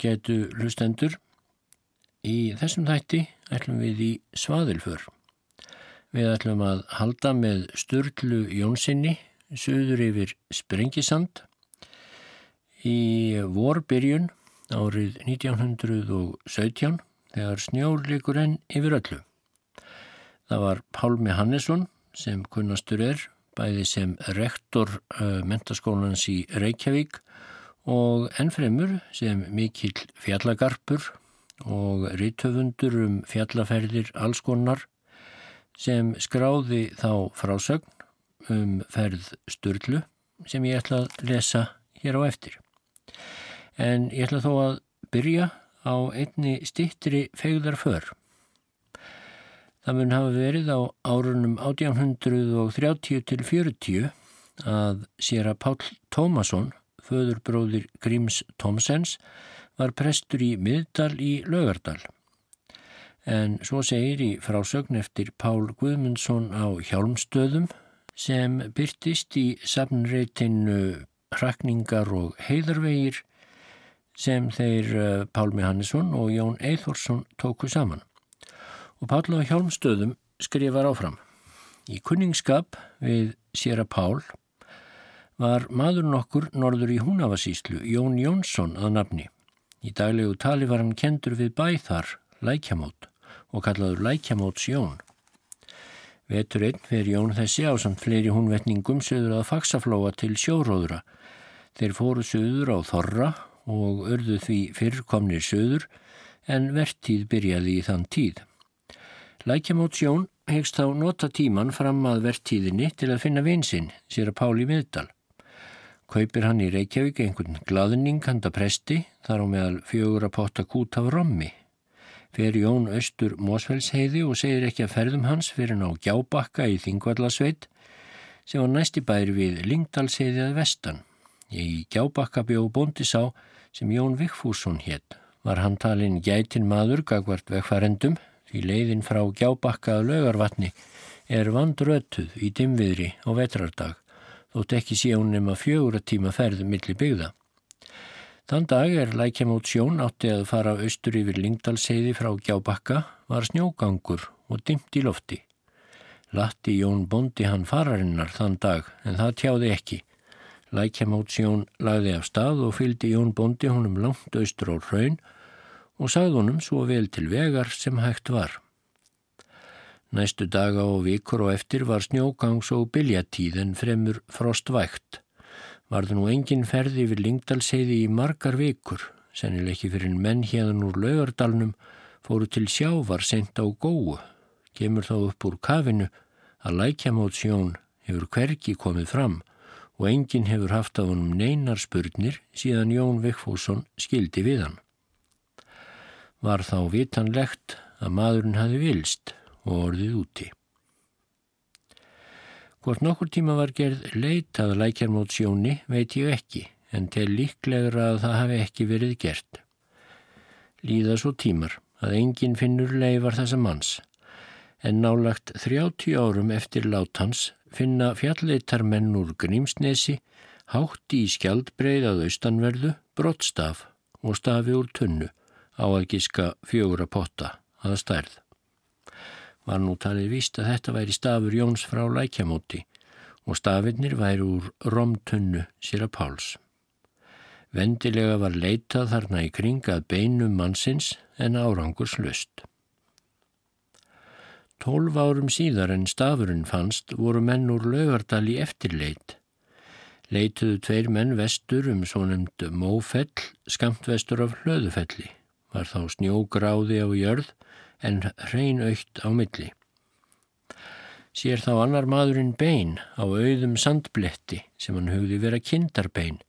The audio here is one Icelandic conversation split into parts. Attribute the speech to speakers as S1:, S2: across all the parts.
S1: á getu hlustendur. Í þessum þætti ætlum við í svaðilför. Við ætlum að halda með Sturlu Jónssoni söður yfir Sprengisand í vorbyrjun árið 1917 þegar snjór likur enn yfir öllu. Það var Pálmi Hannesson sem kunnastur er, bæði sem rektor uh, mentaskólans í Reykjavík og ennfremur sem mikill fjallagarpur og rítöfundur um fjallaferðir allskonnar sem skráði þá frásögn um ferð Sturlu sem ég ætla að lesa hér á eftir. En ég ætla þó að byrja á einni stittri fegðar för. Það mun hafa verið á árunum 1830 til 40 að sér að Pál Tómasson, föðurbróðir Gríms Tomsens, var prestur í Middal í Lögardal. En svo segir í frásögn eftir Pál Guðmundsson á Hjálmstöðum sem byrtist í safnreitinu Hrakningar og heiðarvegir sem þeir eh, Pálmi Hannesson og Jón Eithórsson tóku saman. Og Páll á Hjálmstöðum skrifar áfram. Í kunningskap við Sera Pál var maður nokkur norður í Húnavasíslu, Jón Jónsson að nafni. Í daglegu tali var hann kendur við bæþar, lækjamót, og kallaður lækjamóts Jón. Vetur einn fyrir Jón þessi á samt fleiri húnvetningum söður að faksaflóa til sjóróðura. Þeir fóru söður á Þorra og örðu því fyrrkomnir söður en vertíð byrjaði í þann tíð. Lækjamótsjón hegst þá nota tíman fram að vertíðinni til að finna vinsinn, sér að Páli miðdal. Kaupir hann í Reykjavík einhvern glaðning handa presti þar á meðal fjögur að potta kút af rommi. Fer Jón Östur Mósfellsheiði og segir ekki að ferðum hans fyrir ná gjábakka í Þingvallasveit sem var næsti bæri við Lingdalsheiði að vestan. Í gjábakka bjó bóndi sá sem Jón Vigfússon hétt. Var hann talinn gætin maður gagvart vegfærendum því leiðin frá gjábakka að lögarvatni er vandrötuð í dimviðri á vetrardag þótt ekki sé hún nema fjögur tíma ferðum milli byggða. Þann dag er lækjamót sjón átti að fara austur yfir Lingdalseiði frá gjábakka var snjógangur og dimt í lofti. Latti Jón bondi hann fararinnar þann dag en það tjáði ekki Lækjamótsjón lagði af stað og fylgdi Jón Bondi honum langt austur á hraun og sagði honum svo vel til vegar sem hægt var. Næstu daga og vikur og eftir var snjógangs og biljatíð en fremur frostvægt. Varðu nú engin ferði yfir Lingdalsheiði í margar vikur, sennileg ekki fyrir menn hérðan úr laugardalnum, fóru til sjávar sent á góu, kemur þá upp úr kafinu að lækjamótsjón hefur hverki komið fram og enginn hefur haft af honum neinar spurnir síðan Jón Vikfússon skildi við hann. Var þá vitanlegt að maðurinn hafi vilst og orðið úti. Hvort nokkur tíma var gerð leitað lækjarmótsjóni veit ég ekki en til líklegra að það hafi ekki verið gert. Líða svo tímar að enginn finnur leifar þessa manns en nálagt 30 árum eftir látans finna fjalleitar menn úr Grímsnesi hátti í skjaldbreið að austanverðu, brottstaf og stafi úr tunnu á að giska fjögur að potta aða stærð. Var nú talið víst að þetta væri stafur Jóns frá lækjamóti og stafinnir væri úr romtunnu sér að páls. Vendilega var leitað þarna í kringað beinum mannsins en árangur slust. Tólf árum síðar en stafurinn fannst voru menn úr laugardal í eftirleit. Leituðu tveir menn vestur um svo nefnd mófell, skamt vestur af hlöðufelli. Var þá snjógráði á jörð en hrein aukt á milli. Sér þá annar maðurinn bein á auðum sandbletti sem hann hugði vera kindarbein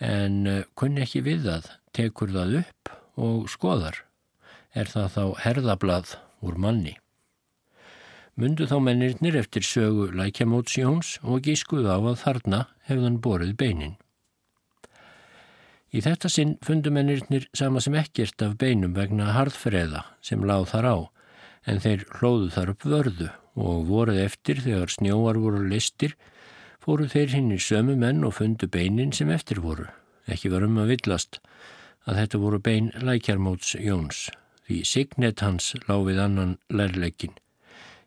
S1: en eh, kunni ekki við það, tekur það upp og skoðar. Er það þá herðablað úr manni. Mundu þá mennirnir eftir sögu lækjamótsjóns og gískuð á að þarna hefðan borið beinin. Í þetta sinn fundu mennirnir sama sem ekkert af beinum vegna harðfreða sem láð þar á, en þeir hlóðu þar upp vörðu og voruð eftir þegar snjóar voru listir, fóru þeir hinn í sömu menn og fundu beinin sem eftir voru. Ekki var um að villast. að þetta voru bein lækjarmóts Jóns því signet hans láfið annan lærleikin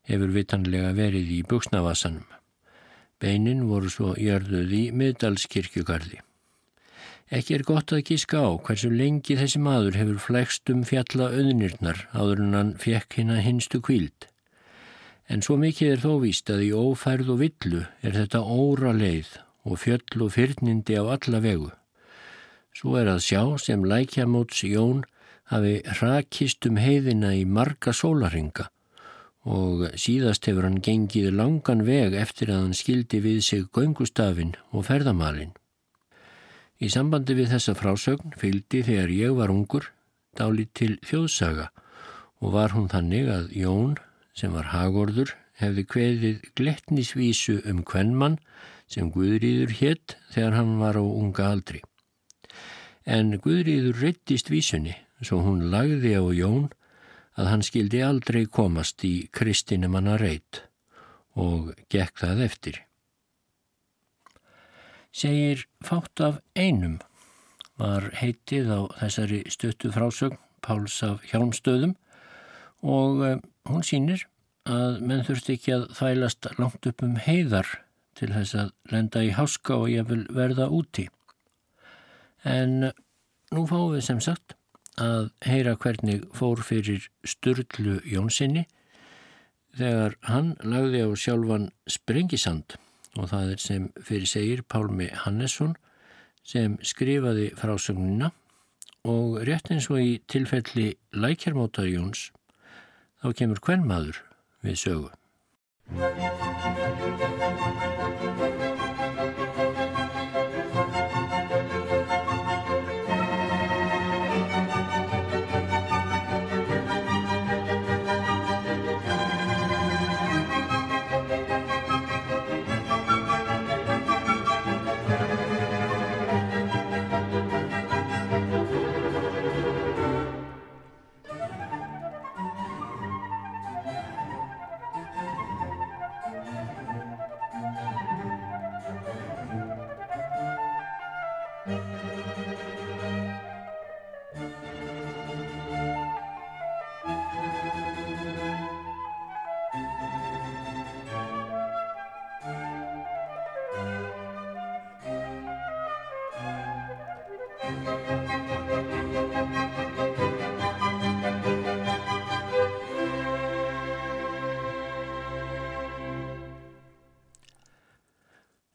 S1: hefur vitanlega verið í buksnavassanum. Beinin voru svo jörðuð í miðdalskirkjugarði. Ekki er gott að gíska á hversu lengi þessi maður hefur flegst um fjalla auðnirnar áður en hann fekk hinn að hinstu kvíld. En svo mikið er þó víst að í ófærð og villu er þetta óra leið og fjöll og fyrnindi á alla vegu. Svo er að sjá sem lækjamóts Jón hafi rakist um heiðina í marga sólaringa og síðast hefur hann gengið langan veg eftir að hann skildi við sig göngustafin og ferðamalin. Í sambandi við þessa frásögn fylgdi þegar ég var ungur dálít til þjóðsaga og var hún þannig að Jón, sem var hagorður, hefði kveðið gletnisvísu um kvennmann sem Guðrýður hétt þegar hann var á unga aldri. En Guðrýður reyttist vísunni, svo hún lagði á Jón að hann skildi aldrei komast í kristinumanna reit og gekk það eftir. Segir fátt af einum var heitið á þessari stöttu frásögn Páls af hjálmstöðum og eh, hún sínir að menn þurfti ekki að þvælast langt upp um heiðar til þess að lenda í háska og ég vil verða úti. En nú fáum við sem sagt að heyra hvernig fór fyrir Sturlu Jónssoni þegar hann lagði á sjálfan Sprengisand og það er sem fyrir segir Pálmi Hannesson sem skrifaði frásögnuna og rétt eins og í tilfelli Lækjarmóta Jóns þá kemur hvern maður við sögu.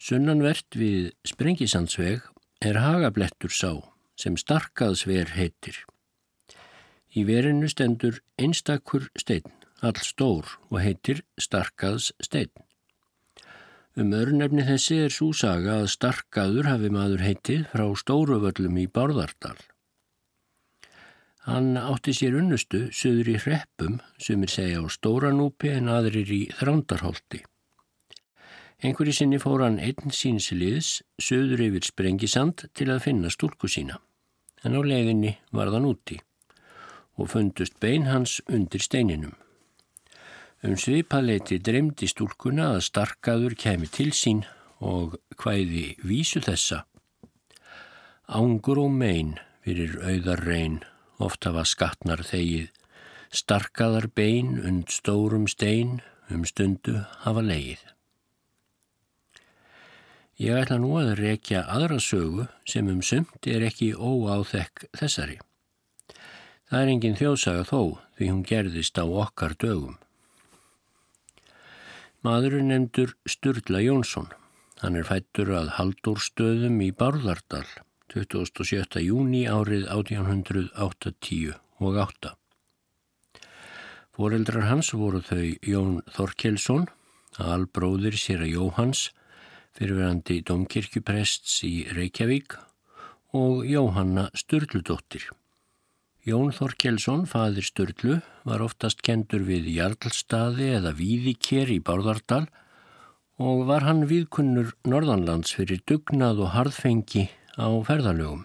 S1: Sunnanvert við Sprengisandsveg er hagablettur sá sem starkaðsver heitir. Í verinu stendur einstakur stein, all stór og heitir starkaðs stein. Um örnefni þessi er svo saga að starkaður hafi maður heitið frá stóruvöllum í Bárðardal. Hann átti sér unnustu söður í hreppum sem er segja á Stóranúpi en aðrir í Þrándarholti. Einhverju sinni fór hann einn sínsliðs söður yfir sprengisand til að finna stúlku sína. En á leiðinni var þann úti og fundust bein hans undir steininum. Um svipaleiti dreymdi stúlkuna að starkaður kemi til sín og hvæði vísu þessa. Ángur og mein fyrir auðar reyn, ofta var skattnar þegið, starkaðar bein und stórum stein um stundu hafa leið. Ég ætla nú að rekja aðra sögu sem um sumt er ekki óáþekk þessari. Það er engin þjóðsaga þó því hún gerðist á okkar dögum. Maðurinn nefndur Sturla Jónsson. Hann er fættur að Halldórstöðum í Bárðardal 27. júni árið 1880 og 8. Fóreldrar hans voru þau Jón Þorkelsson, albróðir sér að Jóhans fyrirverandi domkirkjuprests í Reykjavík og Jóhanna Sturldudóttir. Jón Þorkelsson, fadir Sturlu, var oftast kendur við Jarlstaði eða Víðikér í Bárðardal og var hann viðkunnur Norðanlands fyrir dugnað og harðfengi á ferðalögum.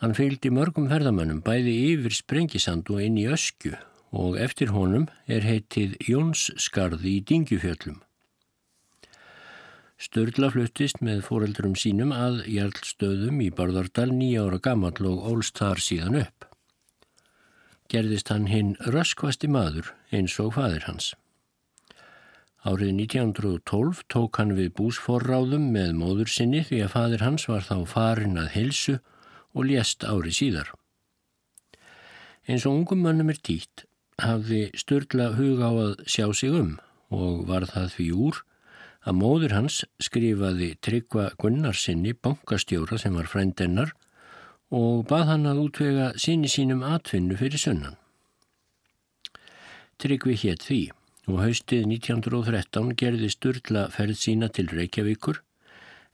S1: Hann fylgdi mörgum ferðamönnum bæði yfir Sprengisand og inn í Öskju og eftir honum er heitið Jónsskarði í Dingjufjöllum. Sturla fluttist með fóreldrum sínum að Jarlstöðum í Barðardal nýja ára gammal og ólst þar síðan upp. Gerðist hann hinn röskvasti maður eins og fadir hans. Árið 1912 tók hann við búsforráðum með móður sinni því að fadir hans var þá farin að helsu og lést ári síðar. Eins og ungum mönnum er títt hafði Sturla hug á að sjá sig um og var það því úr að móður hans skrifaði Tryggva Gunnarsinni bankastjóra sem var frændennar og bað hann að útvega síni sínum atvinnu fyrir sunnan. Tryggvi hétt því og haustið 1913 gerði Sturla ferð sína til Reykjavíkur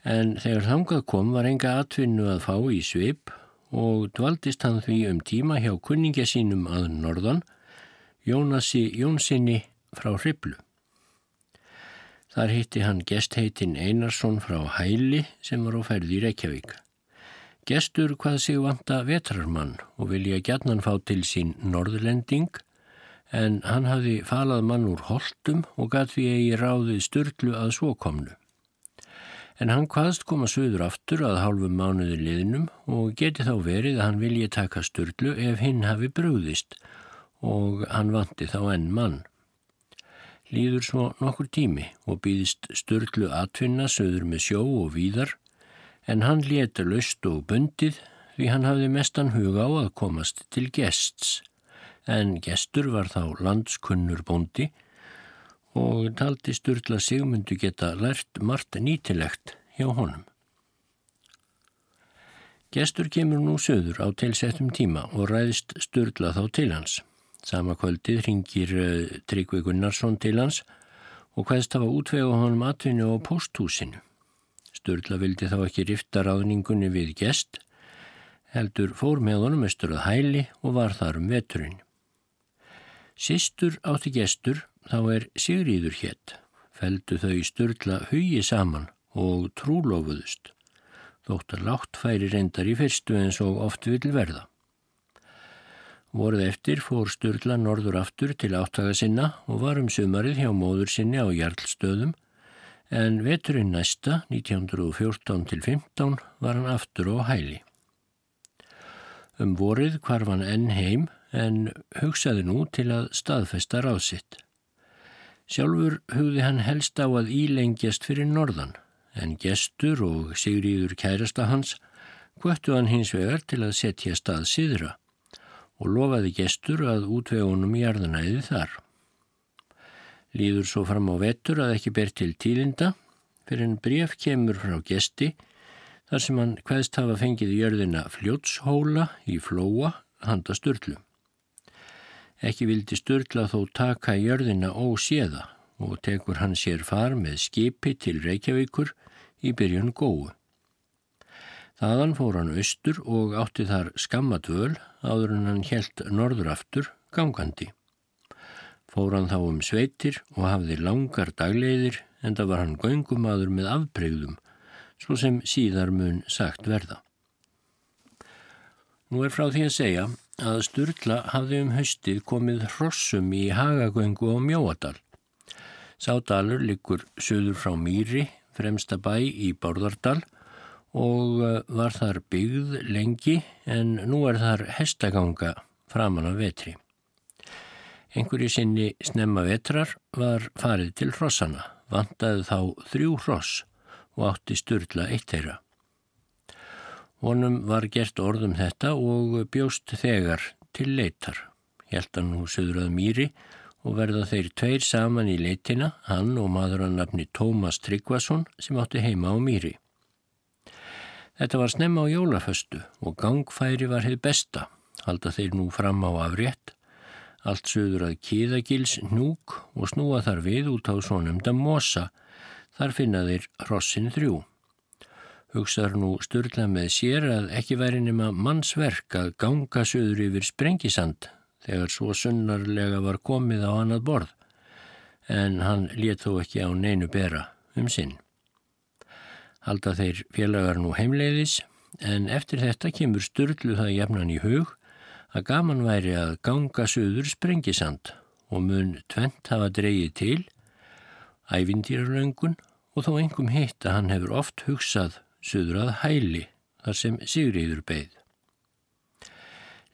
S1: en þegar þangað kom var enga atvinnu að fá í svip og dvaldist hann því um tíma hjá kunningja sínum að norðan Jónasi Jónsinni frá Hriblu. Þar hitti hann gestheitin Einarsson frá Hæli sem var á ferði í Reykjavík. Gestur hvað sig vanta vetrarmann og vilja gætnan fá til sín norðlending en hann hafði falað mann úr holdum og gatt við eigi ráðið störtlu að svokomnu. En hann hvaðst koma söður aftur að hálfum mánuði liðnum og geti þá verið að hann vilja taka störtlu ef hinn hafi brúðist og hann vanti þá enn mann. Lýður svo nokkur tími og býðist störlu atvinna söður með sjó og víðar en hann leta löst og bundið því hann hafði mestan huga á að komast til gests en gestur var þá landskunnur bóndi og taldi störla sigmundu geta lært margt nýtilegt hjá honum. Gestur kemur nú söður á tilsettum tíma og ræðist störla þá til hans. Sama kvöldið ringir uh, Tryggvi Gunnarsson til hans og hvaðst hafa útvega honum atvinni á posthúsinu. Sturla vildi þá ekki rifta ráðningunni við gest, heldur fór með honum östur að hæli og var þar um veturinn. Sistur átti gestur þá er Sigríður hétt, feldu þau Sturla hugi saman og trúlofuðust, þóttar látt færi reyndar í fyrstu eins og oft vil verða. Vorð eftir fór Sturla norður aftur til áttaga sinna og var um sumarið hjá móður sinni á Jarlstöðum en veturinn næsta, 1914-15, var hann aftur á hæli. Um vorið kvarf hann enn heim en hugsaði nú til að staðfesta ráðsitt. Sjálfur hugði hann helst á að ílengjast fyrir norðan en gestur og Sigríður kærasta hans hvöttu hann hins vegar til að setja stað síðra og lofaði gestur að útvegunum í jarðanæði þar. Líður svo fram á vettur að ekki ber til tílinda fyrir en bref kemur frá gesti þar sem hann hvaðst hafa fengið jörðina fljótshóla í flóa handa störlu. Ekki vildi störla þó taka jörðina óséða og tekur hann sér far með skipi til Reykjavíkur í byrjun góðu. Þaðan fór hann austur og átti þar skammatvöl áður en hann helt norður aftur gangandi. Fór hann þá um sveitir og hafði langar dagleiðir en það var hann göngumadur með afbreyðum, svo sem síðar mun sagt verða. Nú er frá því að segja að Sturla hafði um haustið komið hrossum í Hagagöngu og Mjóadal. Sádalur likur söður frá Mýri, fremsta bæ í Bárðardal og eh, var þar byggð lengi en nú er þar hestaganga framan af vetri. Einhverju sinni snemma vetrar var farið til hrossana, vantaði þá þrjú hross og átti styrla eitt þeirra. Honum var gert orðum þetta og bjóst þegar til leitar. Hjæltan nú söður að mýri og verða þeir tveir saman í leitina, hann og maður að nafni Tómas Tryggvason sem átti heima á mýri. Þetta var snemma á jólaföstu og gangfæri var heið besta, halda þeir nú fram á afrétt, allt söður að kiðagils núk og snúa þar við út á svonumda mosa, þar finna þeir hrossin þrjú. Hugsaður nú störla með sér að ekki væri nema mannsverk að ganga söður yfir sprengisand þegar svo sunnarlega var komið á annað borð, en hann let þó ekki á neinu bera um sinn halda þeir félagar nú heimleiðis en eftir þetta kemur störlu það jafnan í hug að gaman væri að ganga söður sprengisand og mun tvent hafa dreyið til ævindýralöngun og þó engum hitt að hann hefur oft hugsað söður að hæli þar sem Sigriður beigð.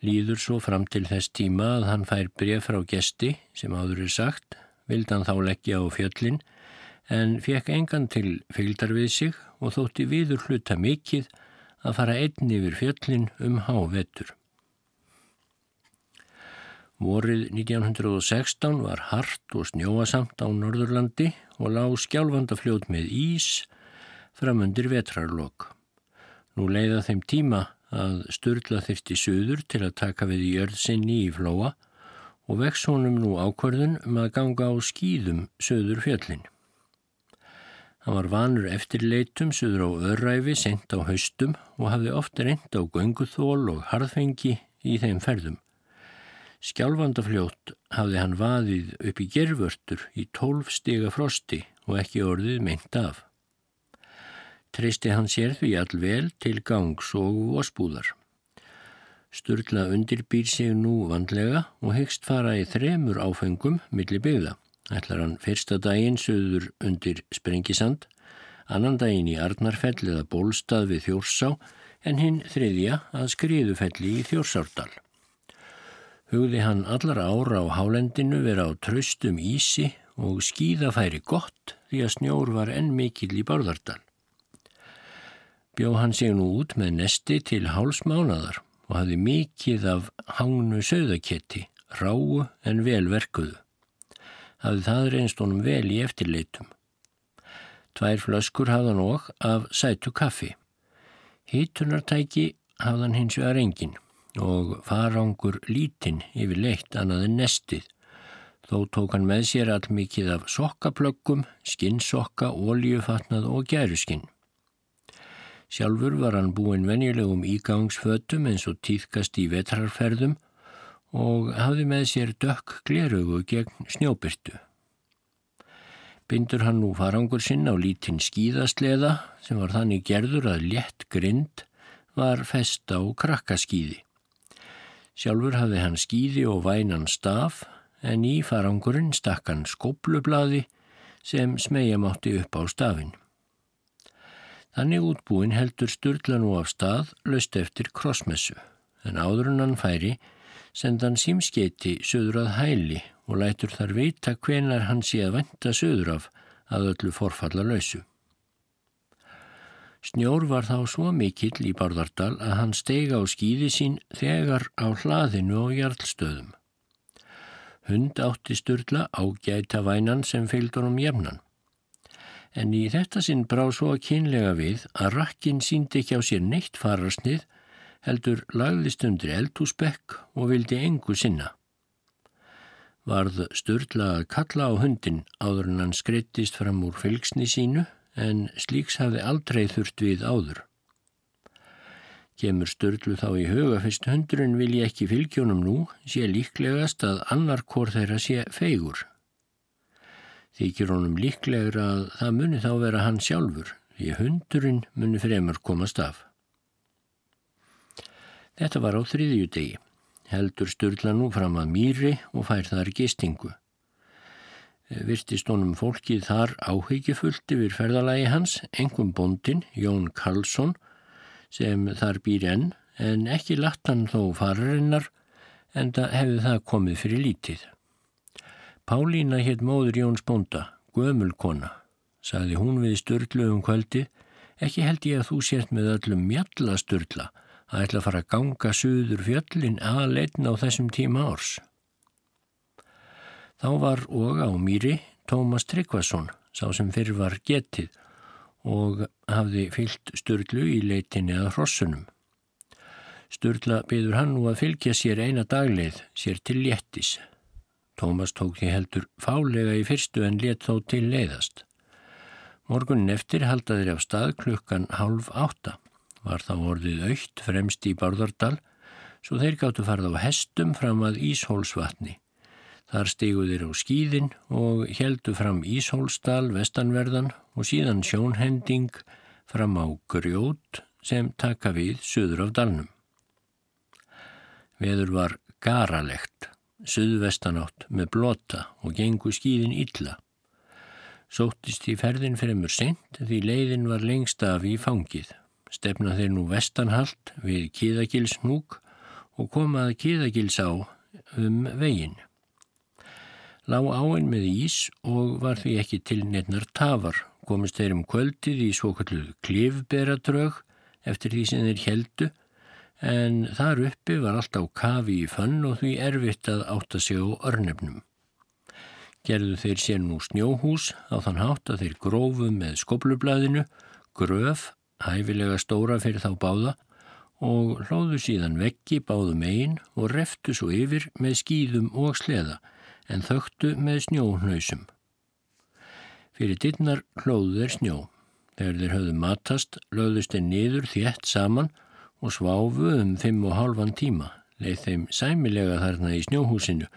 S1: Lýður svo fram til þess tíma að hann fær bref frá gesti sem áður er sagt, vildan þá leggja á fjöllin en fekk engan til fylgdar við sig og þótti viður hluta mikið að fara einn yfir fjöllin um hávetur. Vorið 1916 var hart og snjóasamt á Norðurlandi og lág skjálfandafljóð með ís framundir vetrarlokk. Nú leiða þeim tíma að störla þyrti söður til að taka við jörðsynni í flóa og vex honum nú ákvörðun um að ganga á skýðum söður fjöllin. Hann var vanur eftirleitum söður á örræfi sent á haustum og hafði ofta reynd á gönguþól og harðfengi í þeim ferðum. Skjálfandafljótt hafði hann vaðið upp í gervörtur í tólf stiga frosti og ekki orðið meint af. Treysti hann sér því allvel til gangs og vospúðar. Sturla undirbýr sig nú vandlega og hegst fara í þremur áfengum millir byggða. Ætlar hann fyrsta daginn söður undir Sprengisand, annan daginn í Arnarfell eða Bólstað við Þjórsá en hinn þriðja að skriðufelli í Þjórsárdal. Hugði hann allar ára á hálendinu vera á tröstum ísi og skýðafæri gott því að snjór var enn mikill í Bárðardal. Bjó hann sig nú út með nesti til hálsmánadar og hafði mikið af hangnu söðaketti, ráu en vel verkuðu. Hafði það reynst honum vel í eftirleitum. Tvær flöskur hafðan og af sætu kaffi. Hítunartæki hafðan hins vegar engin og farangur lítinn yfir leitt annað en nestið. Þó tók hann með sér all mikið af sokkaplöggum, skinnsokka, ólíufatnað og gæruskinn. Sjálfur var hann búinn venjulegum ígangsfötum eins og týðkast í vetrarferðum og hafði með sér dökk glerugu gegn snjóbyrtu. Bindur hann nú farangur sinn á lítinn skíðasleða sem var þannig gerður að létt grind var fest á krakkaskíði. Sjálfur hafði hann skýði og vænan staf en í farangurinn stakk hann skóplublaði sem smegja mátti upp á stafinn. Þannig útbúin heldur Sturla nú af stað löst eftir krossmessu en áður en hann færi senda hann símskeiti söður að hæli og lætur þar vita hvenar hann sé að venda söður af að öllu forfalla lausu. Snjór var þá svo mikill í Bárðardal að hann steiga á skýði sín þegar á hlaðinu og jarlstöðum. Hund átti störla ágæta vænan sem fylgdur um jefnan. En í þetta sinn brá svo að kynlega við að rakkin síndi ekki á sér neitt fararsnið heldur lagðist undir eldhúsbekk og vildi engu sinna. Varð störla að kalla á hundin áður en hann skreittist fram úr fylgsni sínu en slíks hafði aldrei þurft við áður. Kemur störlu þá í huga fyrst hundurinn vil ég ekki fylgjónum nú, sé líklegast að annar kór þeirra sé feigur. Þykir honum líklegur að það muni þá vera hann sjálfur, því hundurinn muni fremur komast af. Þetta var á þriðju degi. Heldur störla nú fram að mýri og fær þar gistingu virtist honum fólkið þar áhyggjufullt yfir ferðalagi hans, engum bondin, Jón Karlsson, sem þar býr enn, en ekki latt hann þó fararinnar, en það hefði það komið fyrir lítið. Pálína hétt móður Jóns bonda, gömulkona, sagði hún við störlu um kvöldi, ekki held ég að þú sért með öllum mjalla störla að ætla að fara að ganga suður fjöllin aðleitn á þessum tíma árs. Þá var og á mýri Tómas Tryggvason, sá sem fyrir var getið og hafði fyllt Sturlu í leitinni að hrossunum. Sturla byður hann nú að fylgja sér eina dagleið, sér til léttis. Tómas tók því heldur fálega í fyrstu en let þó til leiðast. Morgunin eftir haldaðir af stað klukkan halv átta. Var þá orðið aukt fremst í Bárðardal, svo þeir gáttu farð á hestum fram að Íshólsvatni. Þar stígu þeir á skýðin og heldu fram Íshólsdal vestanverðan og síðan sjónhending fram á grjót sem taka við söður af dalnum. Veður var garalegt, söðvestanátt með blota og gengu skýðin illa. Sóttist í ferðin fremur sent því leiðin var lengst af í fangið. Stefna þeir nú vestanhalt við Kíðagilsnúk og komaði Kíðagils á um veginn. Lá áinn með ís og var því ekki til nefnar tafar. Komist þeir um kvöldið í svokalluð klifberatrög eftir því sem þeir heldu en þar uppi var alltaf kafi í fönn og því erfitt að átta sig á örnefnum gerðu þeir sér nú snjóhús á þann hátt að þeir grófu með skoblublaðinu, gröf, hæfilega stóra fyrir þá báða og hlóðu síðan veggi báðum einn og reftu svo yfir með skýðum og sleða en þögtu með snjóhnausum. Fyrir dittnar hlóðu þeir snjó. Þegar þeir höfðu matast, löðust þeir niður þétt saman og sváfu um fimm og halvan tíma, leið þeim sæmilega þarna í snjóhúsinu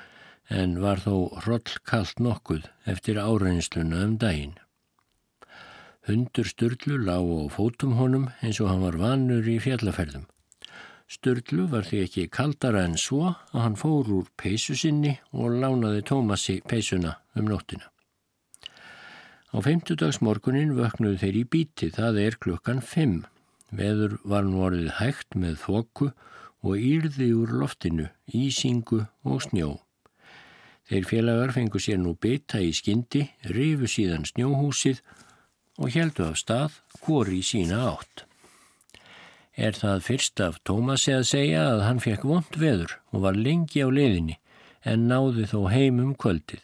S1: en var þó hrollkallt nokkuð eftir áreinsluna um daginn. Hundur Sturlu lág á fótum honum eins og hann var vanur í fjallaferðum. Sturlu var því ekki kaldara en svo að hann fór úr peysu sinni og lánaði Tómasi peysuna um nóttina. Á feimtudagsmorgunin vöknuðu þeir í bíti, það er klukkan fimm. Veður var nú orðið hægt með þokku og írði úr loftinu, ísingu og snjó. Þeir félagar fengu sér nú bytta í skyndi, rifu síðan snjóhúsið og heldu af stað hvori sína átt. Er það fyrst af Tómasi að segja að hann fekk vond veður og var lengi á leiðinni en náði þó heim um kvöldið.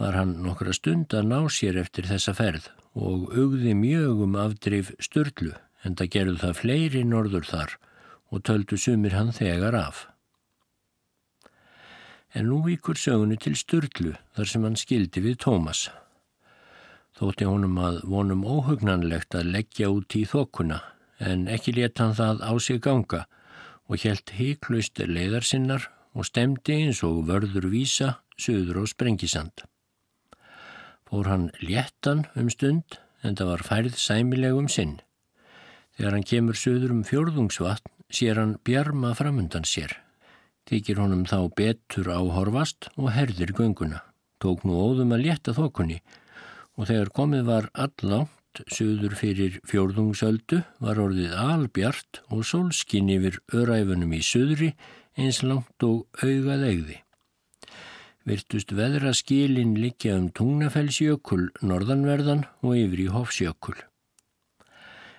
S1: Var hann nokkra stund að ná sér eftir þessa ferð og augði mjög um afdrif störlu en það gerðu það fleiri norður þar og töldu sumir hann þegar af en nú vikur sögunu til Sturlu þar sem hann skildi við Tómas. Þótti honum að vonum óhugnanlegt að leggja út í þokkuna en ekki leta hann það á sig ganga og helt heiklaust leiðar sinnar og stemdi eins og vörður vísa söður á sprengisand. Fór hann léttan um stund en það var færð sæmilegum sinn. Þegar hann kemur söður um fjörðungsvatn sér hann bjarma framundan sér Þykir honum þá betur áhorfast og herðir gönguna. Tók nú óðum að létta þokunni og þegar komið var allánt söður fyrir fjórðungsöldu var orðið albjart og sólskinn yfir öræfunum í söðri eins langt og augað eigði. Virtust veðra skilin likja um tungnafellsjökul norðanverðan og yfir í hofsjökul.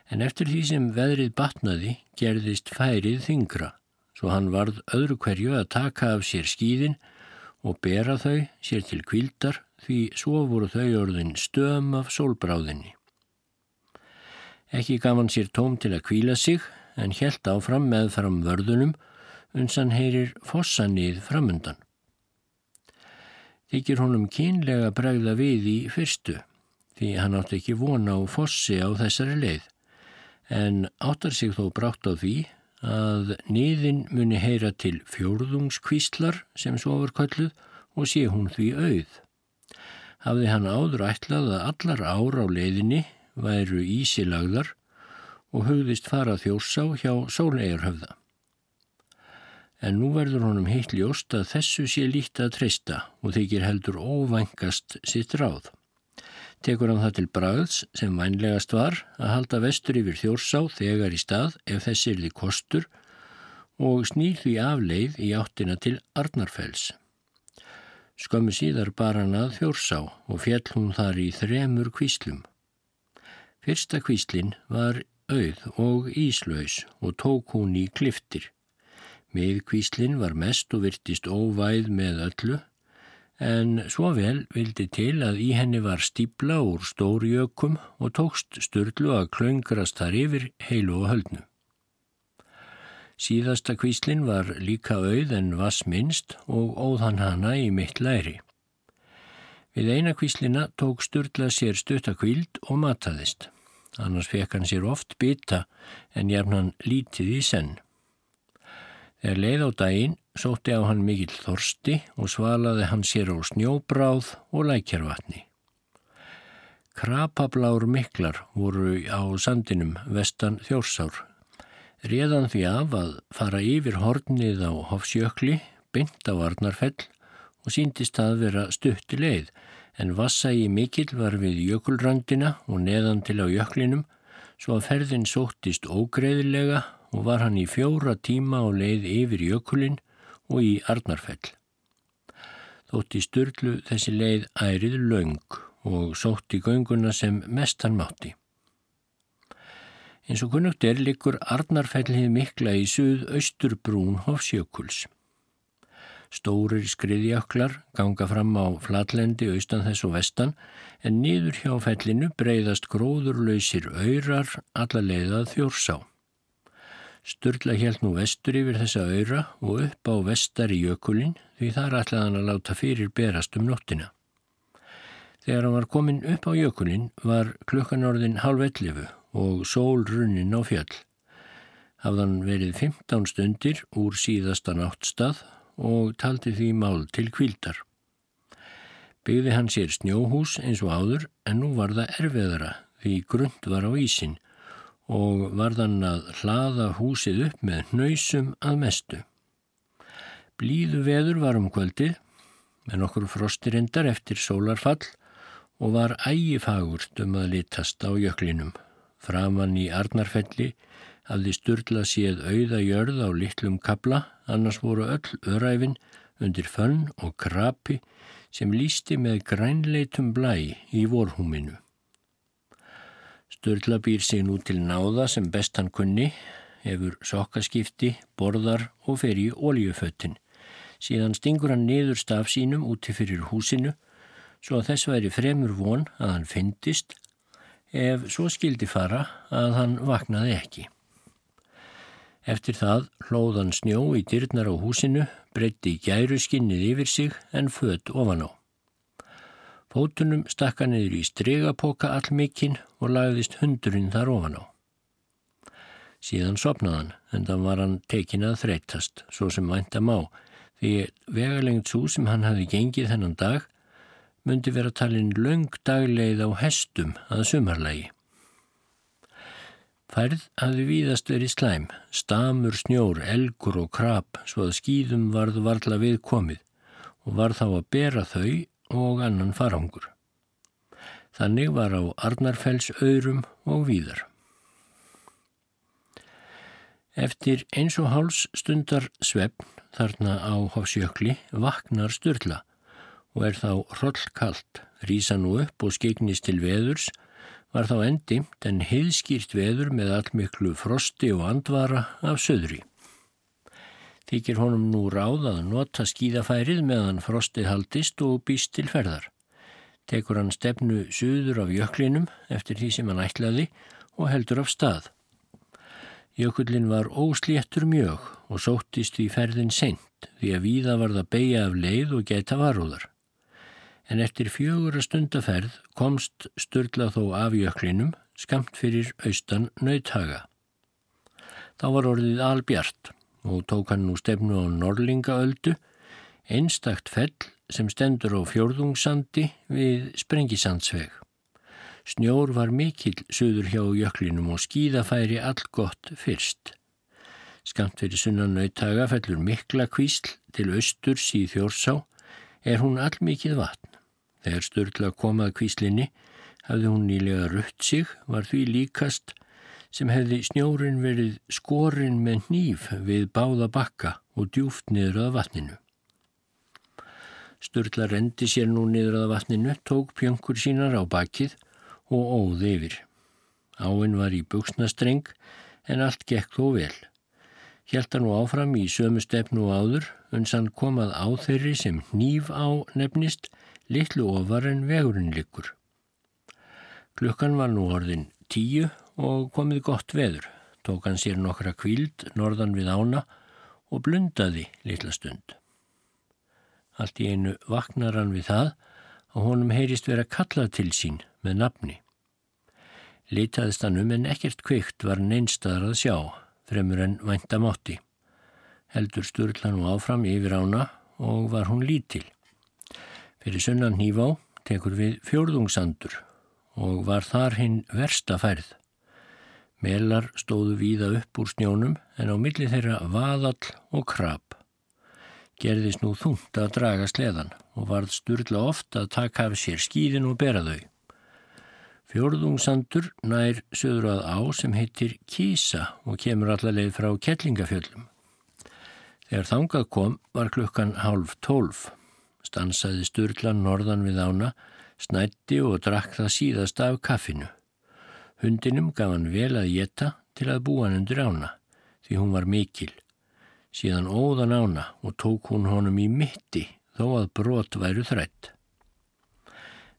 S1: En eftir því sem veðrið batnaði gerðist færið þingra svo hann varð öðru hverju að taka af sér skýðin og bera þau sér til kvildar því svo voru þau orðin stöðum af sólbráðinni. Ekki gaf hann sér tóm til að kvíla sig en helt áfram með fram vörðunum uns hann heyrir fossanið framundan. Þykir honum kynlega bregða við í fyrstu því hann átti ekki vona á fossi á þessari leið en áttar sig þó brátt á því að niðin muni heyra til fjórðungskvíslar sem svo var kölluð og sé hún því auð. Hafði hann áður ætlað að allar ára á leiðinni væru ísilagðar og hugðist fara þjórsá hjá sólegarhöfða. En nú verður honum heitt ljóst að þessu sé líkt að treysta og þykir heldur óvængast sitt ráð tekur hann það til bræðs sem vænlegast var að halda vestur yfir þjórsá þegar í stað ef þessi er því kostur og snýr því afleið í áttina til Arnarfells. Skömmu síðar bar hann að þjórsá og fjall hún þar í þremur kvíslum. Fyrsta kvíslin var auð og íslaus og tók hún í kliftir. Miðkvíslin var mest og virtist óvæð með öllu en svo vel vildi til að í henni var stíbla úr stórjökum og tókst störlu að klöngrast þar yfir heilu og höldnu. Síðasta kvíslinn var líka auð en vass minnst og óðan hana í mitt læri. Við eina kvíslina tók störla sér stuttakvíld og mataðist. Annars fekk hann sér oft bytta en jafnan lítið í senn. Þegar leið á daginn sótti á hann mikill þorsti og svalaði hann sér á snjóbráð og lækjarvatni. Krapablár miklar voru á sandinum vestan þjórsár. Réðan því af að fara yfir hornið á Hofsjökli, beint á Arnarfell og síndist að vera stutti leið en vassægi mikill var við jökulröndina og neðan til á jöklinum svo að ferðin sóttist ógreðilega og var hann í fjóra tíma á leið yfir jökulin og í Arnarfell. Þótti styrlu þessi leið ærið laung og sótti gönguna sem mestan mátti. Eins og kunnugt er likur Arnarfellið mikla í suð-austur brún Hofsjökuls. Stórir skriðjaklar ganga fram á flatlendi austan þess og vestan en niður hjá fellinu breyðast gróðurlausir öyrar alla leiðað þjórsá. Sturla helt nú vestur yfir þessa öyra og upp á vestar í jökulin því þar ætlaðan að láta fyrir berast um nóttina. Þegar hann var komin upp á jökulin var klukkan orðin halv ellifu og sól runnin á fjöll. Hafðan verið 15 stundir úr síðasta náttstað og taldi því mál til kvildar. Byggði hann sér snjóhús eins og áður en nú var það erfiðara því grund var á ísin og varðan að hlaða húsið upp með hnausum að mestu. Blíðu veður var um kvöldið með nokkur frostirindar eftir sólarfall og var ægifagurt um að litast á jöklinum. Framan í Arnarfelli hafði Sturla séð auða jörð á litlum kabla, annars voru öll öræfin undir fönn og krapi sem lísti með grænleitum blæ í vorhúminu. Sturla býr sig nú til náða sem bestan kunni, hefur sokkaskipti, borðar og fer í óljuföttin. Síðan stingur hann niður staf sínum úti fyrir húsinu, svo að þess væri fremur von að hann fyndist, ef svo skildi fara að hann vaknaði ekki. Eftir það hlóðan snjó í dyrnar á húsinu, breytti gæru skinnið yfir sig en född ofan á. Fótunum stakka niður í stregapoka allmikinn og lagðist hundurinn þar ofan á. Síðan sopnaðan, en þann var hann tekin að þreytast, svo sem vænta má, því vegalengt svo sem hann hafi gengið þennan dag myndi vera talin löng dagleið á hestum að sumarlægi. Færð hafði víðast verið slæm, stamur snjór, elgur og krab svo að skýðum varð varla við komið og var þá að bera þau og annan farangur. Þannig var á Arnarfells öyrum og víðar. Eftir eins og háls stundar svefn þarna á Hofsjökli vaknar styrla og er þá hrollkalt, rýsa nú upp og skegnist til veðurs var þá endimt en heiðskýrt veður með allmiklu frosti og andvara af söðri. Þykir honum nú ráð að nota skíðafærið meðan frostið haldist og býst til ferðar. Tekur hann stefnu söður af jöklinum eftir því sem hann ætlaði og heldur af stað. Jökullin var ósléttur mjög og sóttist í ferðin seint því að víða var það beigja af leið og geta varúðar en eftir fjögur að stundaferð komst Sturla þó af jöklinum skamt fyrir austan nöythaga. Þá var orðið albjart og tók hann nú stefnu á Norlingaöldu, einstakt fell sem stendur á fjörðungssandi við Sprengisandsveg. Snjór var mikill söður hjá jöklinum og skíðafæri allgott fyrst. Skamt fyrir sunnan nöythaga fellur mikla kvísl til austurs í þjórsá er hún allmikið vatn. Þegar Sturla komað kvíslinni hafði hún nýlega rutt sig, var því líkast sem hefði snjórin verið skorinn með nýf við báða bakka og djúft niður að vatninu. Sturla rendi sér nú niður að vatninu, tók pjöngur sínar á bakið og óð yfir. Áinn var í buksnastreng en allt gekk þó vel. Hjælt hann nú áfram í sömu stefnu áður, uns hann komað á þeirri sem nýf á nefnist, litlu ofar en vegurinn likur. Klukkan var nú orðin tíu og komið gott veður. Tók hann sér nokkra kvíld norðan við ána og blundaði litla stund. Allt í einu vaknar hann við það og honum heyrist vera kallað til sín með nafni. Litaðist hann um en ekkert kvikt var neinstaðar að sjá, fremur en væntamátti. Heldur sturðlan og áfram yfir ána og var hún lítil. Fyrir sunnan hnífá tekur við fjórðungsandur og var þar hinn versta færð. Melar stóðu víða upp úr snjónum en á milli þeirra vaðall og krab. gerðist nú þungt að draga sleðan og varð sturla ofta að taka af sér skýðin og bera þau. Fjórðungsandur nær söður að á sem heitir Kísa og kemur allarleið frá Kettlingafjöllum. Þegar þangað kom var klukkan hálf tólf. Stansaði sturlan norðan við ána, snætti og drakk það síðast af kaffinu. Hundinum gaf hann vel að geta til að búa hann undir ána, því hún var mikil síðan óðan ána og tók hún honum í mitti þó að brot væru þrætt.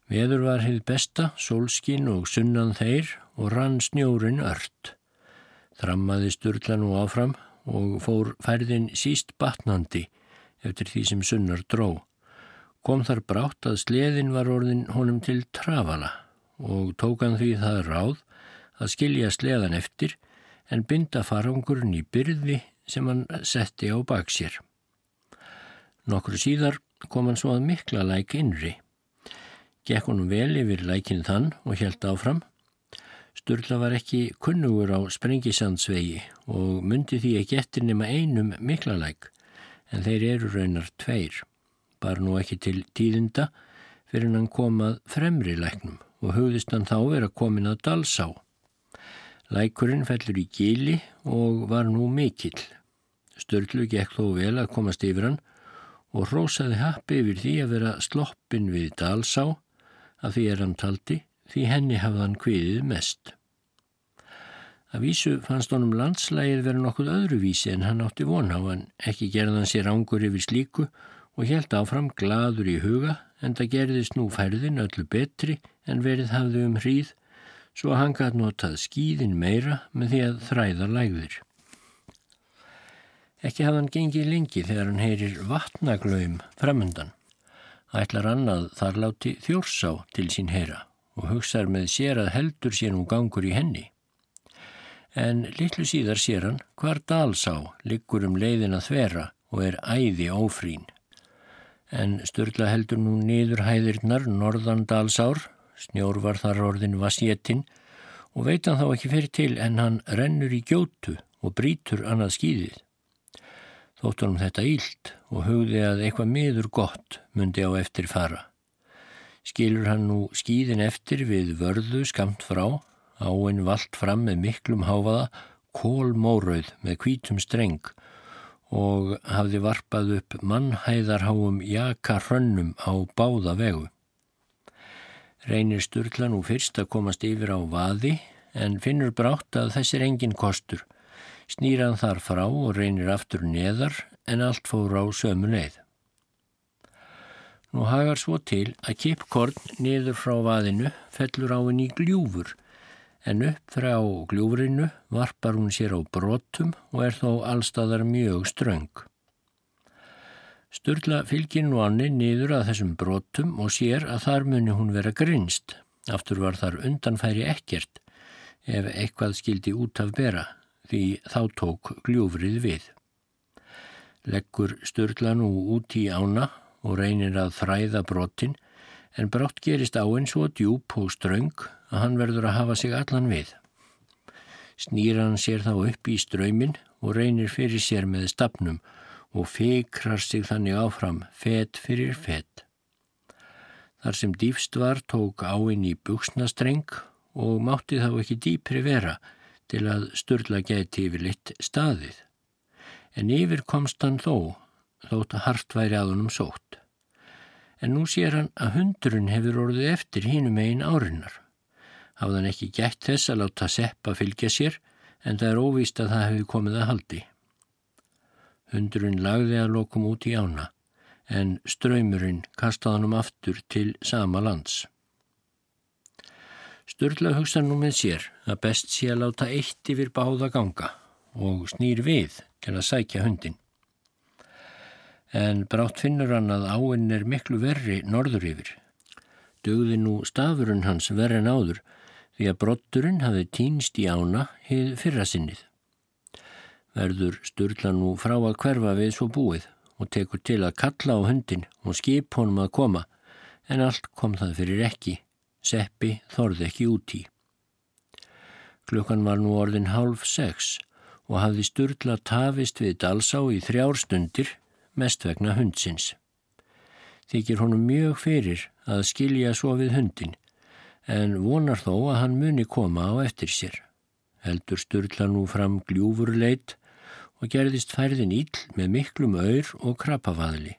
S1: Veður var hefð besta, sólskin og sunnan þeir og rann snjórin ört. Þrammaði sturlan og áfram og fór færðin síst batnandi eftir því sem sunnar dró. Kom þar brátt að sleðin var orðin honum til trafala og tók hann því það ráð að skilja sleðan eftir en binda farangurinn í byrði sem hann setti á bak sér. Nokkru síðar kom hann svo að mikla læk innri. Gekk honum vel yfir lækin þann og helt áfram. Sturla var ekki kunnugur á sprengisandsvegi og myndi því ekki eftir nema einum mikla læk, en þeir eru raunar tveir. Bar nú ekki til tíðinda fyrir hann komað fremri læknum og hugðist hann þá vera komin að dalsá. Lækurinn fellur í gili og var nú mikill. Störlu gekk þó vel að komast yfir hann og rósaði happi yfir því að vera sloppin við dalsá að því er hann taldi því henni hafði hann kviðið mest. Að vísu fannst honum landslægið vera nokkuð öðruvísi en hann átti von á hann ekki gerðan sér ángur yfir slíku og helt áfram gladur í huga en það gerðist nú færðin öllu betri en verið hafði um hríð svo að hann gæti notað skýðin meira með því að þræða lægðir. Ekki hafði hann gengið lengi þegar hann heyrir vatnaglaum framundan. Ætlar annað þar láti þjórsá til sín heyra og hugsaður með sér að heldur sér nú gangur í henni. En litlu síðar sér hann hvar dalsá liggur um leiðin að þvera og er æði ófrín. En störla heldur nú niður hæðirnar norðan dalsár Snjór var þar orðin vasséttin og veit hann þá ekki fyrir til en hann rennur í gjótu og brítur annað skýðið. Þóttur hann þetta ílt og hugði að eitthvað miður gott myndi á eftir fara. Skilur hann nú skýðin eftir við vörðu skamt frá, áinn vald fram með miklum háfaða, kólmórauð með kvítum streng og hafði varpað upp mannhæðarháum jaka hrönnum á báða vegu. Reynir Sturla nú fyrst að komast yfir á vaði en finnur brátt að þess er engin kostur. Snýran þar frá og reynir aftur neðar en allt fór á sömu leið. Nú hagar svo til að kipkorn niður frá vaðinu fellur á henni gljúfur en upp frá gljúfrinu varpar hún sér á brotum og er þó allstaðar mjög ströng. Sturla fylgir nú annir niður að þessum brotum og sér að þar muni hún vera grinst. Aftur var þar undanfæri ekkert ef eitthvað skildi út af bera því þá tók gljúfrið við. Leggur Sturla nú út í ána og reynir að þræða brotin en brátt gerist áinn svo djúb og ströng að hann verður að hafa sig allan við. Snýra hann sér þá upp í ströymin og reynir fyrir sér með stafnum og fikrar sig þannig áfram fet fyrir fet. Þar sem dýfst var tók áinn í buksnastreng og mátti þá ekki dýpri vera til að störla geti yfir litt staðið. En yfir komst hann þó, þótt að hart væri að honum sótt. En nú sér hann að hundurinn hefur orðið eftir hínum einn árinnar. Hafðan ekki gætt þess að láta seppa fylgja sér en það er óvíst að það hefur komið að haldi. Hundurinn lagði að lokum út í ána en ströymurinn kastaði hann um aftur til sama lands. Sturla hugsa nú með sér að best sé að láta eitt yfir báða ganga og snýr við til að sækja hundin. En brátt finnur hann að áinn er miklu verri norður yfir. Dögði nú stafurinn hans verri en áður því að brotturinn hafi týnst í ána hið fyrra sinnið verður Sturla nú frá að hverfa við svo búið og tekur til að kalla á hundin og skip honum að koma, en allt kom það fyrir ekki. Seppi þorði ekki út í. Klukkan var nú orðin hálf sex og hafði Sturla tafist við Dalsá í þrjár stundir mest vegna hundsins. Þykir honum mjög fyrir að skilja svo við hundin, en vonar þó að hann muni koma á eftir sér. Heldur Sturla nú fram gljúfurleit og gerðist færðin íll með miklum öyr og krapafaðli.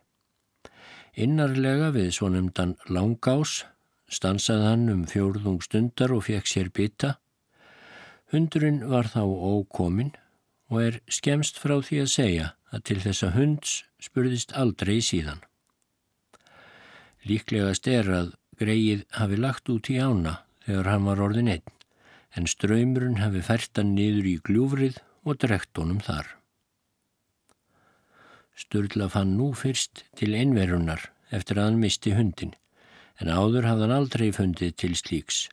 S1: Innarlega við svonumdan langás stansaði hann um fjórðung stundar og fekk sér bytta. Hundurinn var þá ókomin og er skemst frá því að segja að til þessa hunds spurðist aldrei síðan. Líklegast er að greið hafi lagt út í ána þegar hann var orðin einn, en ströymurinn hafi fært hann niður í gljúfrið og drekt honum þar. Sturla fann nú fyrst til einverunar eftir að hann misti hundin, en áður hafði hann aldrei fundið til slíks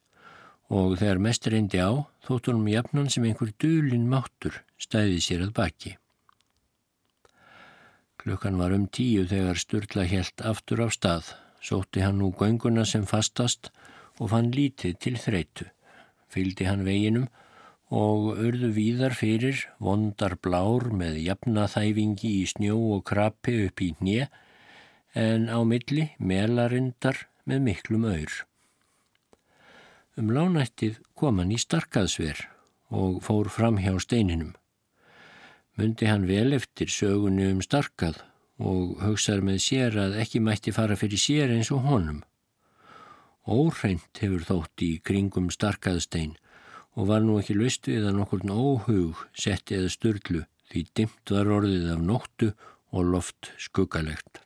S1: og þegar mest reyndi á þótt honum jafnan sem einhver dulin máttur stæði sér að baki. Klukkan var um tíu þegar Sturla helt aftur á stað, sótti hann nú gönguna sem fastast og fann lítið til þreitu. Fyldi hann veginum og urðu víðar fyrir vondar blár með jafnaþæfingi í snjó og krapi upp í hnje en á milli melarindar með miklum öyr. Um lánættið kom hann í starkaðsver og fór fram hjá steininum. Mundi hann vel eftir sögunni um starkað og hugsaði með sér að ekki mætti fara fyrir sér eins og honum. Óhreint hefur þótt í kringum starkaðstein og var nú ekki löst við að nokkurn óhug setti eða störlu því dimt var orðið af nóttu og loft skuggalegt.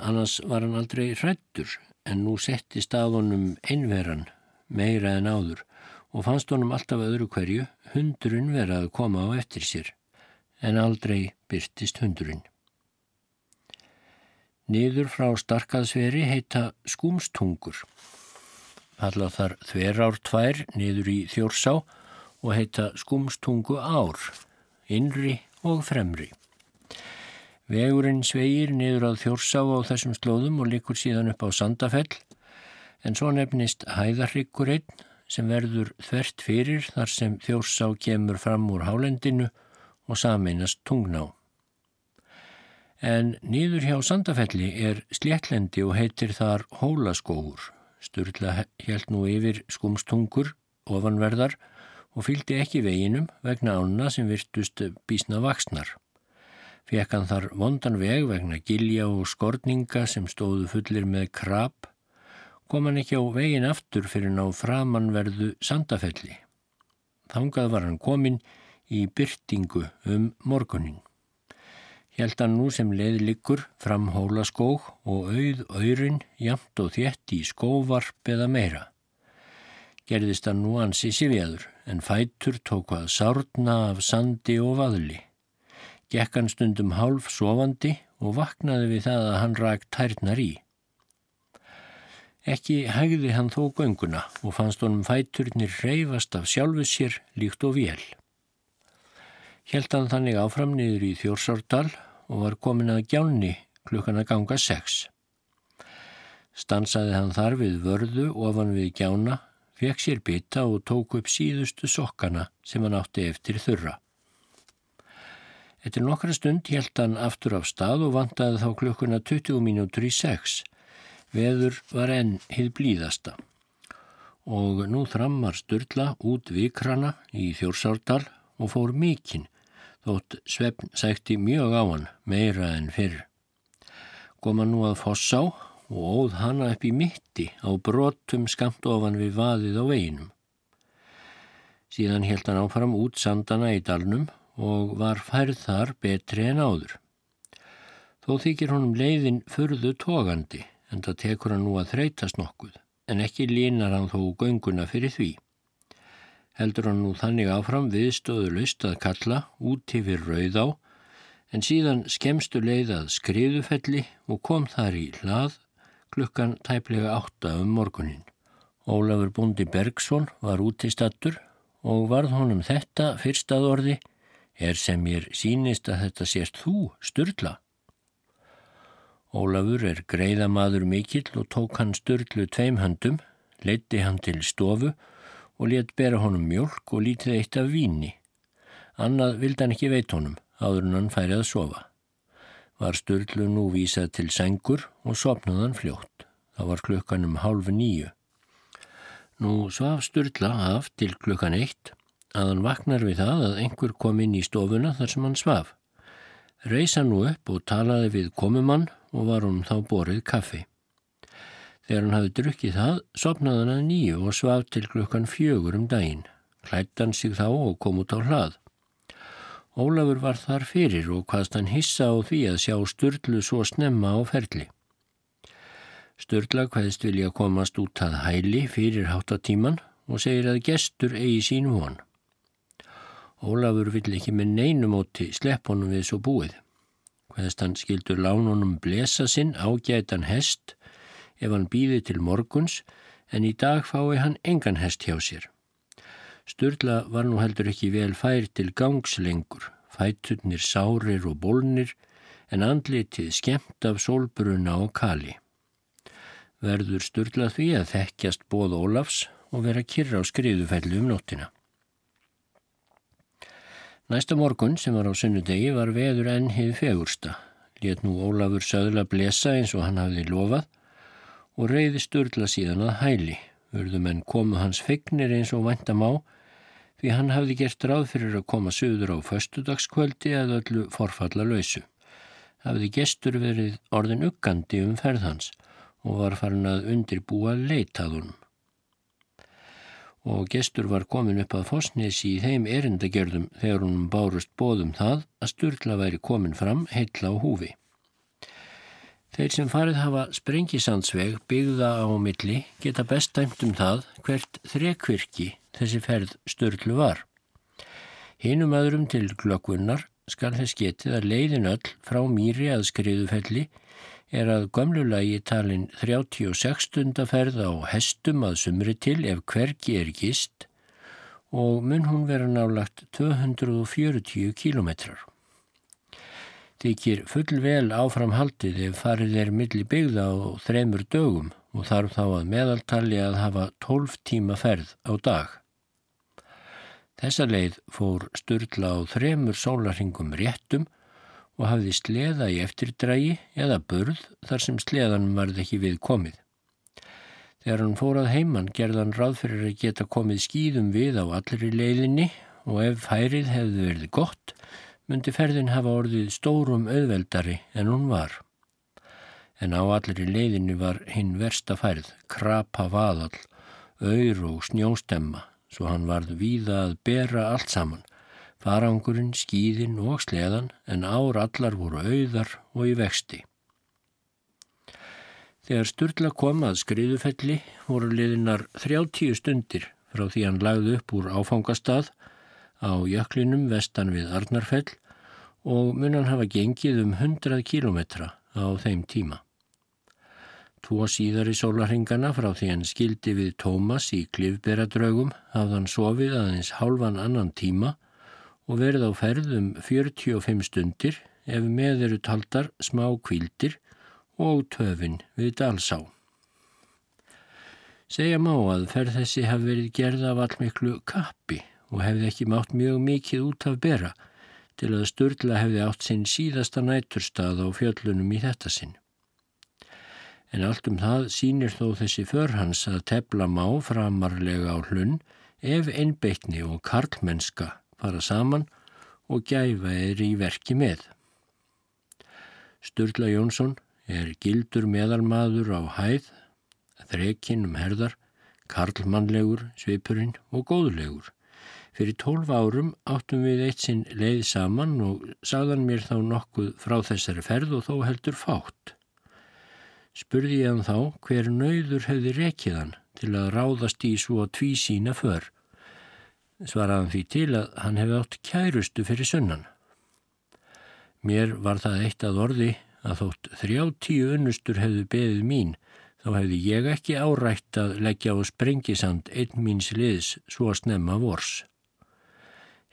S1: Annars var hann aldrei hrættur en nú setti staðunum einveran meira en áður og fannst honum alltaf öðru hverju hundurinn vera að koma á eftir sér en aldrei byrtist hundurinn. Niður frá starkaðsveri heita skúmstungur. Halla þar þverár tvær niður í þjórsá og heita skúmstungu ár, innri og fremri. Vegurinn sveigir niður á þjórsá á þessum slóðum og likur síðan upp á Sandafell en svo nefnist hæðarryggur einn sem verður þvert fyrir þar sem þjórsá kemur fram úr hálendinu og sameinast tungná. En nýður hjá Sandafelli er sléttlendi og heitir þar hólaskóur. Sturla held nú yfir skumstungur ofanverðar og fylgdi ekki veginum vegna ána sem virtust bísna vaksnar. Fekk hann þar vondan veg vegna gilja og skorninga sem stóðu fullir með krab, kom hann ekki á vegin aftur fyrir ná framannverðu sandafelli. Þangað var hann komin í byrtingu um morgunin. Hjælt hann nú sem leiðlikur fram hólaskóg og auð öyrin jamt og þétt í skóvarp eða meira. Gerðist hann nú ansi sifjaður en fætur tók að sárna af sandi og vaðli. Gekk hann stundum hálf sofandi og vaknaði við það að hann rægt tærnar í. Ekki hægði hann þó gönguna og fannst honum fæturnir reyfast af sjálfu sér líkt og vél. Hjelt hann þannig áfram niður í Þjórsárdal og var komin að gjánni klukkan að ganga sex. Stansaði hann þar við vörðu ofan við gjána, fekk sér bytta og tók upp síðustu sokkana sem hann átti eftir þurra. Eftir nokkra stund held hann aftur á stað og vantaði þá klukkuna 20 mínútur í sex. Veður var enn hið blíðasta. Og nú þrammar Sturla út vikrana í Þjórsárdal og fór mikinn, þótt svefn sækti mjög á hann, meira en fyrr. Hann nú að fossá og óð hanna upp í mitti á brotum skamt ofan við vaðið á veginum. Síðan held hann áfram út sandana í dalnum og var færð þar betri en áður. Þó þykir honum leiðin furðu tógandi en það tekur hann nú að þreytast nokkuð en ekki línar hann þó gönguna fyrir því. Heldur hann nú þannig áfram viðstöðu laust að kalla út yfir rauð á en síðan skemstu leið að skriðufelli og kom þar í hlað klukkan tæplega átta um morgunin. Ólafur Búndi Bergson var út í stattur og varð honum þetta fyrstað orði er sem mér sínist að þetta sést þú, Sturla. Ólafur er greiðamaður mikill og tók hann Sturlu tveim höndum, leiti hann til stofu og let bera honum mjölk og lítið eitt af víni. Annað vildi hann ekki veit honum, áður en hann færið að sofa. var Sturlu nú vísað til sengur og sopnaðan fljótt. Það var klukkan um hálf nýju. Nú svaf Sturla af til klukkan eitt að hann vaknar við það að einhver kom inn í stofuna þar sem hann svaf. Reisa nú upp og talaði við komumann og var hún þá borið kaffi. Þegar hann hafi drukkið það, sopnaði hann að nýju og svaf til klukkan fjögur um daginn. Klætt hann sig þá og kom út á hlað. Ólafur var þar fyrir og hvaðst hann hissa á því að sjá Sturlu svo snemma á ferli. Sturla hvaðist vilja komast út að hæli fyrir háttatíman og segir að gestur eigi sín von. Ólafur vill ekki með neinumóti slepp honum við svo búið. Hvaðist hann skildur lánunum blesa sinn ágætan hest ef hann býði til morguns en í dag fái hann engan hest hjá sér. Sturla var nú heldur ekki vel fær til gangs lengur, fæturnir sárir og bólnir en andlitið skemmt af sólbruna og kali verður styrlað því að þekkjast bóð Ólafs og vera kyrra á skriðufellu um nóttina. Næsta morgun sem var á sunnudegi var veður enn hið fegursta. Létt nú Ólafur söðla blesa eins og hann hafði lofað og reyði styrla síðan að hæli. Vörðum en komu hans fegnir eins og væntam á því hann hafði gert ráð fyrir að koma söður á föstudagskvöldi eða öllu forfalla lausu. Hafði gestur verið orðin uggandi um ferðhans og var farin að undirbúa leitaðun. Og gestur var komin upp að fosnesi í þeim erindagerðum þegar hún bárust bóðum það að Sturla væri komin fram heitla á húfi. Þeir sem farið hafa sprengisandsveg byggða á milli geta best dæmt um það hvert þrekvirki þessi ferð Sturlu var. Hinum öðrum til glöggvunnar skal þess getið að leiðin öll frá mýri að skriðufelli er að gömlulagi talin 36 stundaferð á hestum að sumri til ef hvergi er gist og mun hún vera nálagt 240 kílometrar. Þykir full vel áframhaldið ef farið er milli byggða á þremur dögum og þarf þá að meðaltali að hafa 12 tíma ferð á dag. Þessa leið fór styrla á þremur sólarhingum réttum og hafði sleða í eftirdrægi eða burð þar sem sleðan varð ekki við komið. Þegar hann fórað heimann gerðan ráð fyrir að geta komið skýðum við á allri leiðinni og ef færið hefði verið gott, myndi ferðin hafa orðið stórum auðveldari en hún var. En á allri leiðinni var hinn versta færð, krapa vaðal, auður og snjóstemma, svo hann varð víða að bera allt saman farangurinn, skýðin og sleðan en ár allar voru auðar og í vexti. Þegar Sturla kom að skriðufelli voru liðinar 30 stundir frá því hann lagði upp úr áfangastað á jöklinum vestan við Arnarfell og munan hafa gengið um 100 kilometra á þeim tíma. Tvo síðar í sólarhingana frá því hann skildi við Tómas í klifberadraugum hafðan sofið aðeins hálfan annan tíma og verið á ferðum 45 stundir ef með eru taldar smá kvildir og töfin við dalsá. Segja má að ferð þessi hafi verið gerða af allmiklu kappi og hefði ekki mátt mjög mikið út af bera til að Sturla hefði átt sinn síðasta næturstað á fjöllunum í þetta sinn. En allt um það sínir þó þessi förhans að tepla má framarlega á hlunn ef einbeitni og karlmennska fara saman og gæfa er í verki með. Sturla Jónsson er gildur meðalmaður á hæð, þrekinn um herðar, karlmannlegur, svipurinn og góðlegur. Fyrir tólf árum áttum við eitt sinn leið saman og sagðan mér þá nokkuð frá þessari ferð og þó heldur fátt. Spurði ég hann þá hver nöyður hefði rekiðan til að ráðast í svo tví sína för svaraðan því til að hann hefði átt kærustu fyrir sunnan. Mér var það eitt að orði að þótt þrjáttíu unnustur hefðu beðið mín þá hefði ég ekki árætt að leggja á sprengisand einn míns liðs svo snemma vors.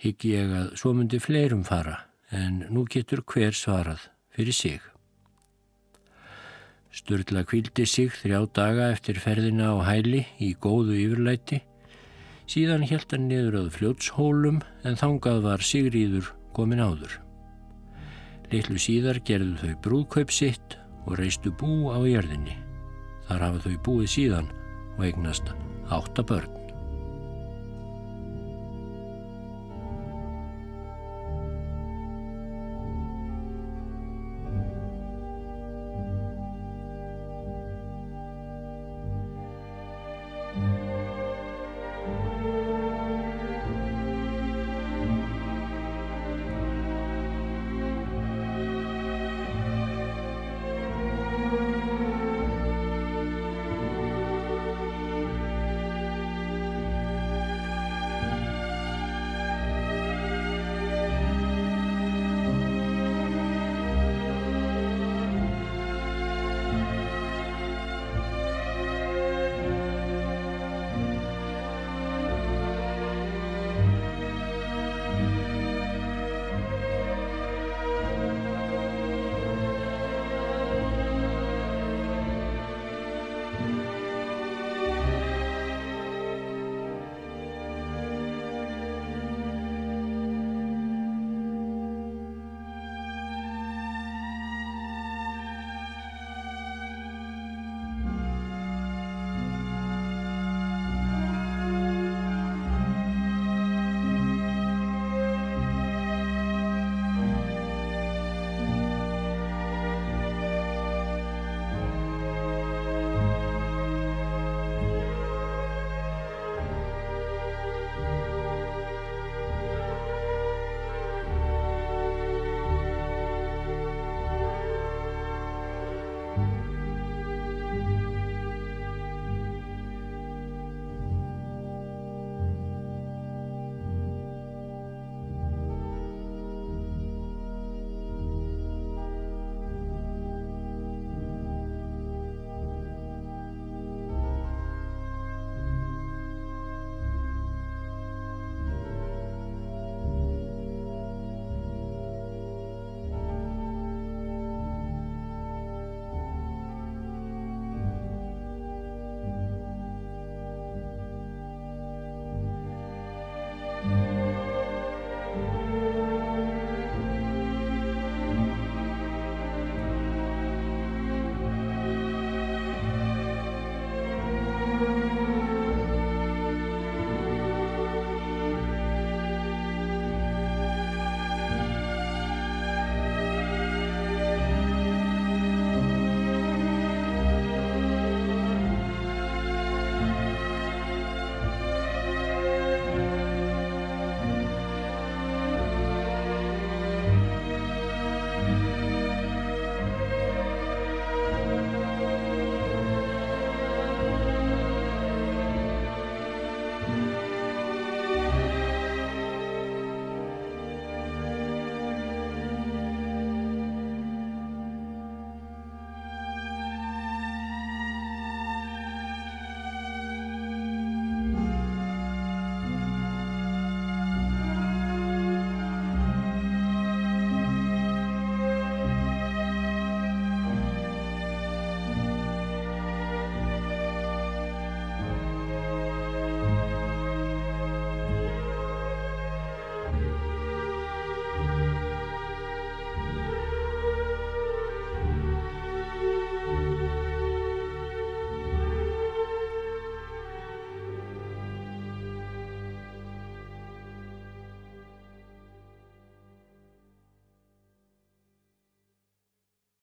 S1: Hygg ég að svo myndi fleirum fara en nú getur hver svarað fyrir sig. Sturla kvildi sig þrjá daga eftir ferðina á hæli í góðu yfirlæti Síðan helt hann niður að fljótshólum en þangað var Sigríður komin áður. Littlu síðar gerðu þau brúðkaup sitt og reistu bú á jörðinni. Þar hafa þau búið síðan og eignast átta börn.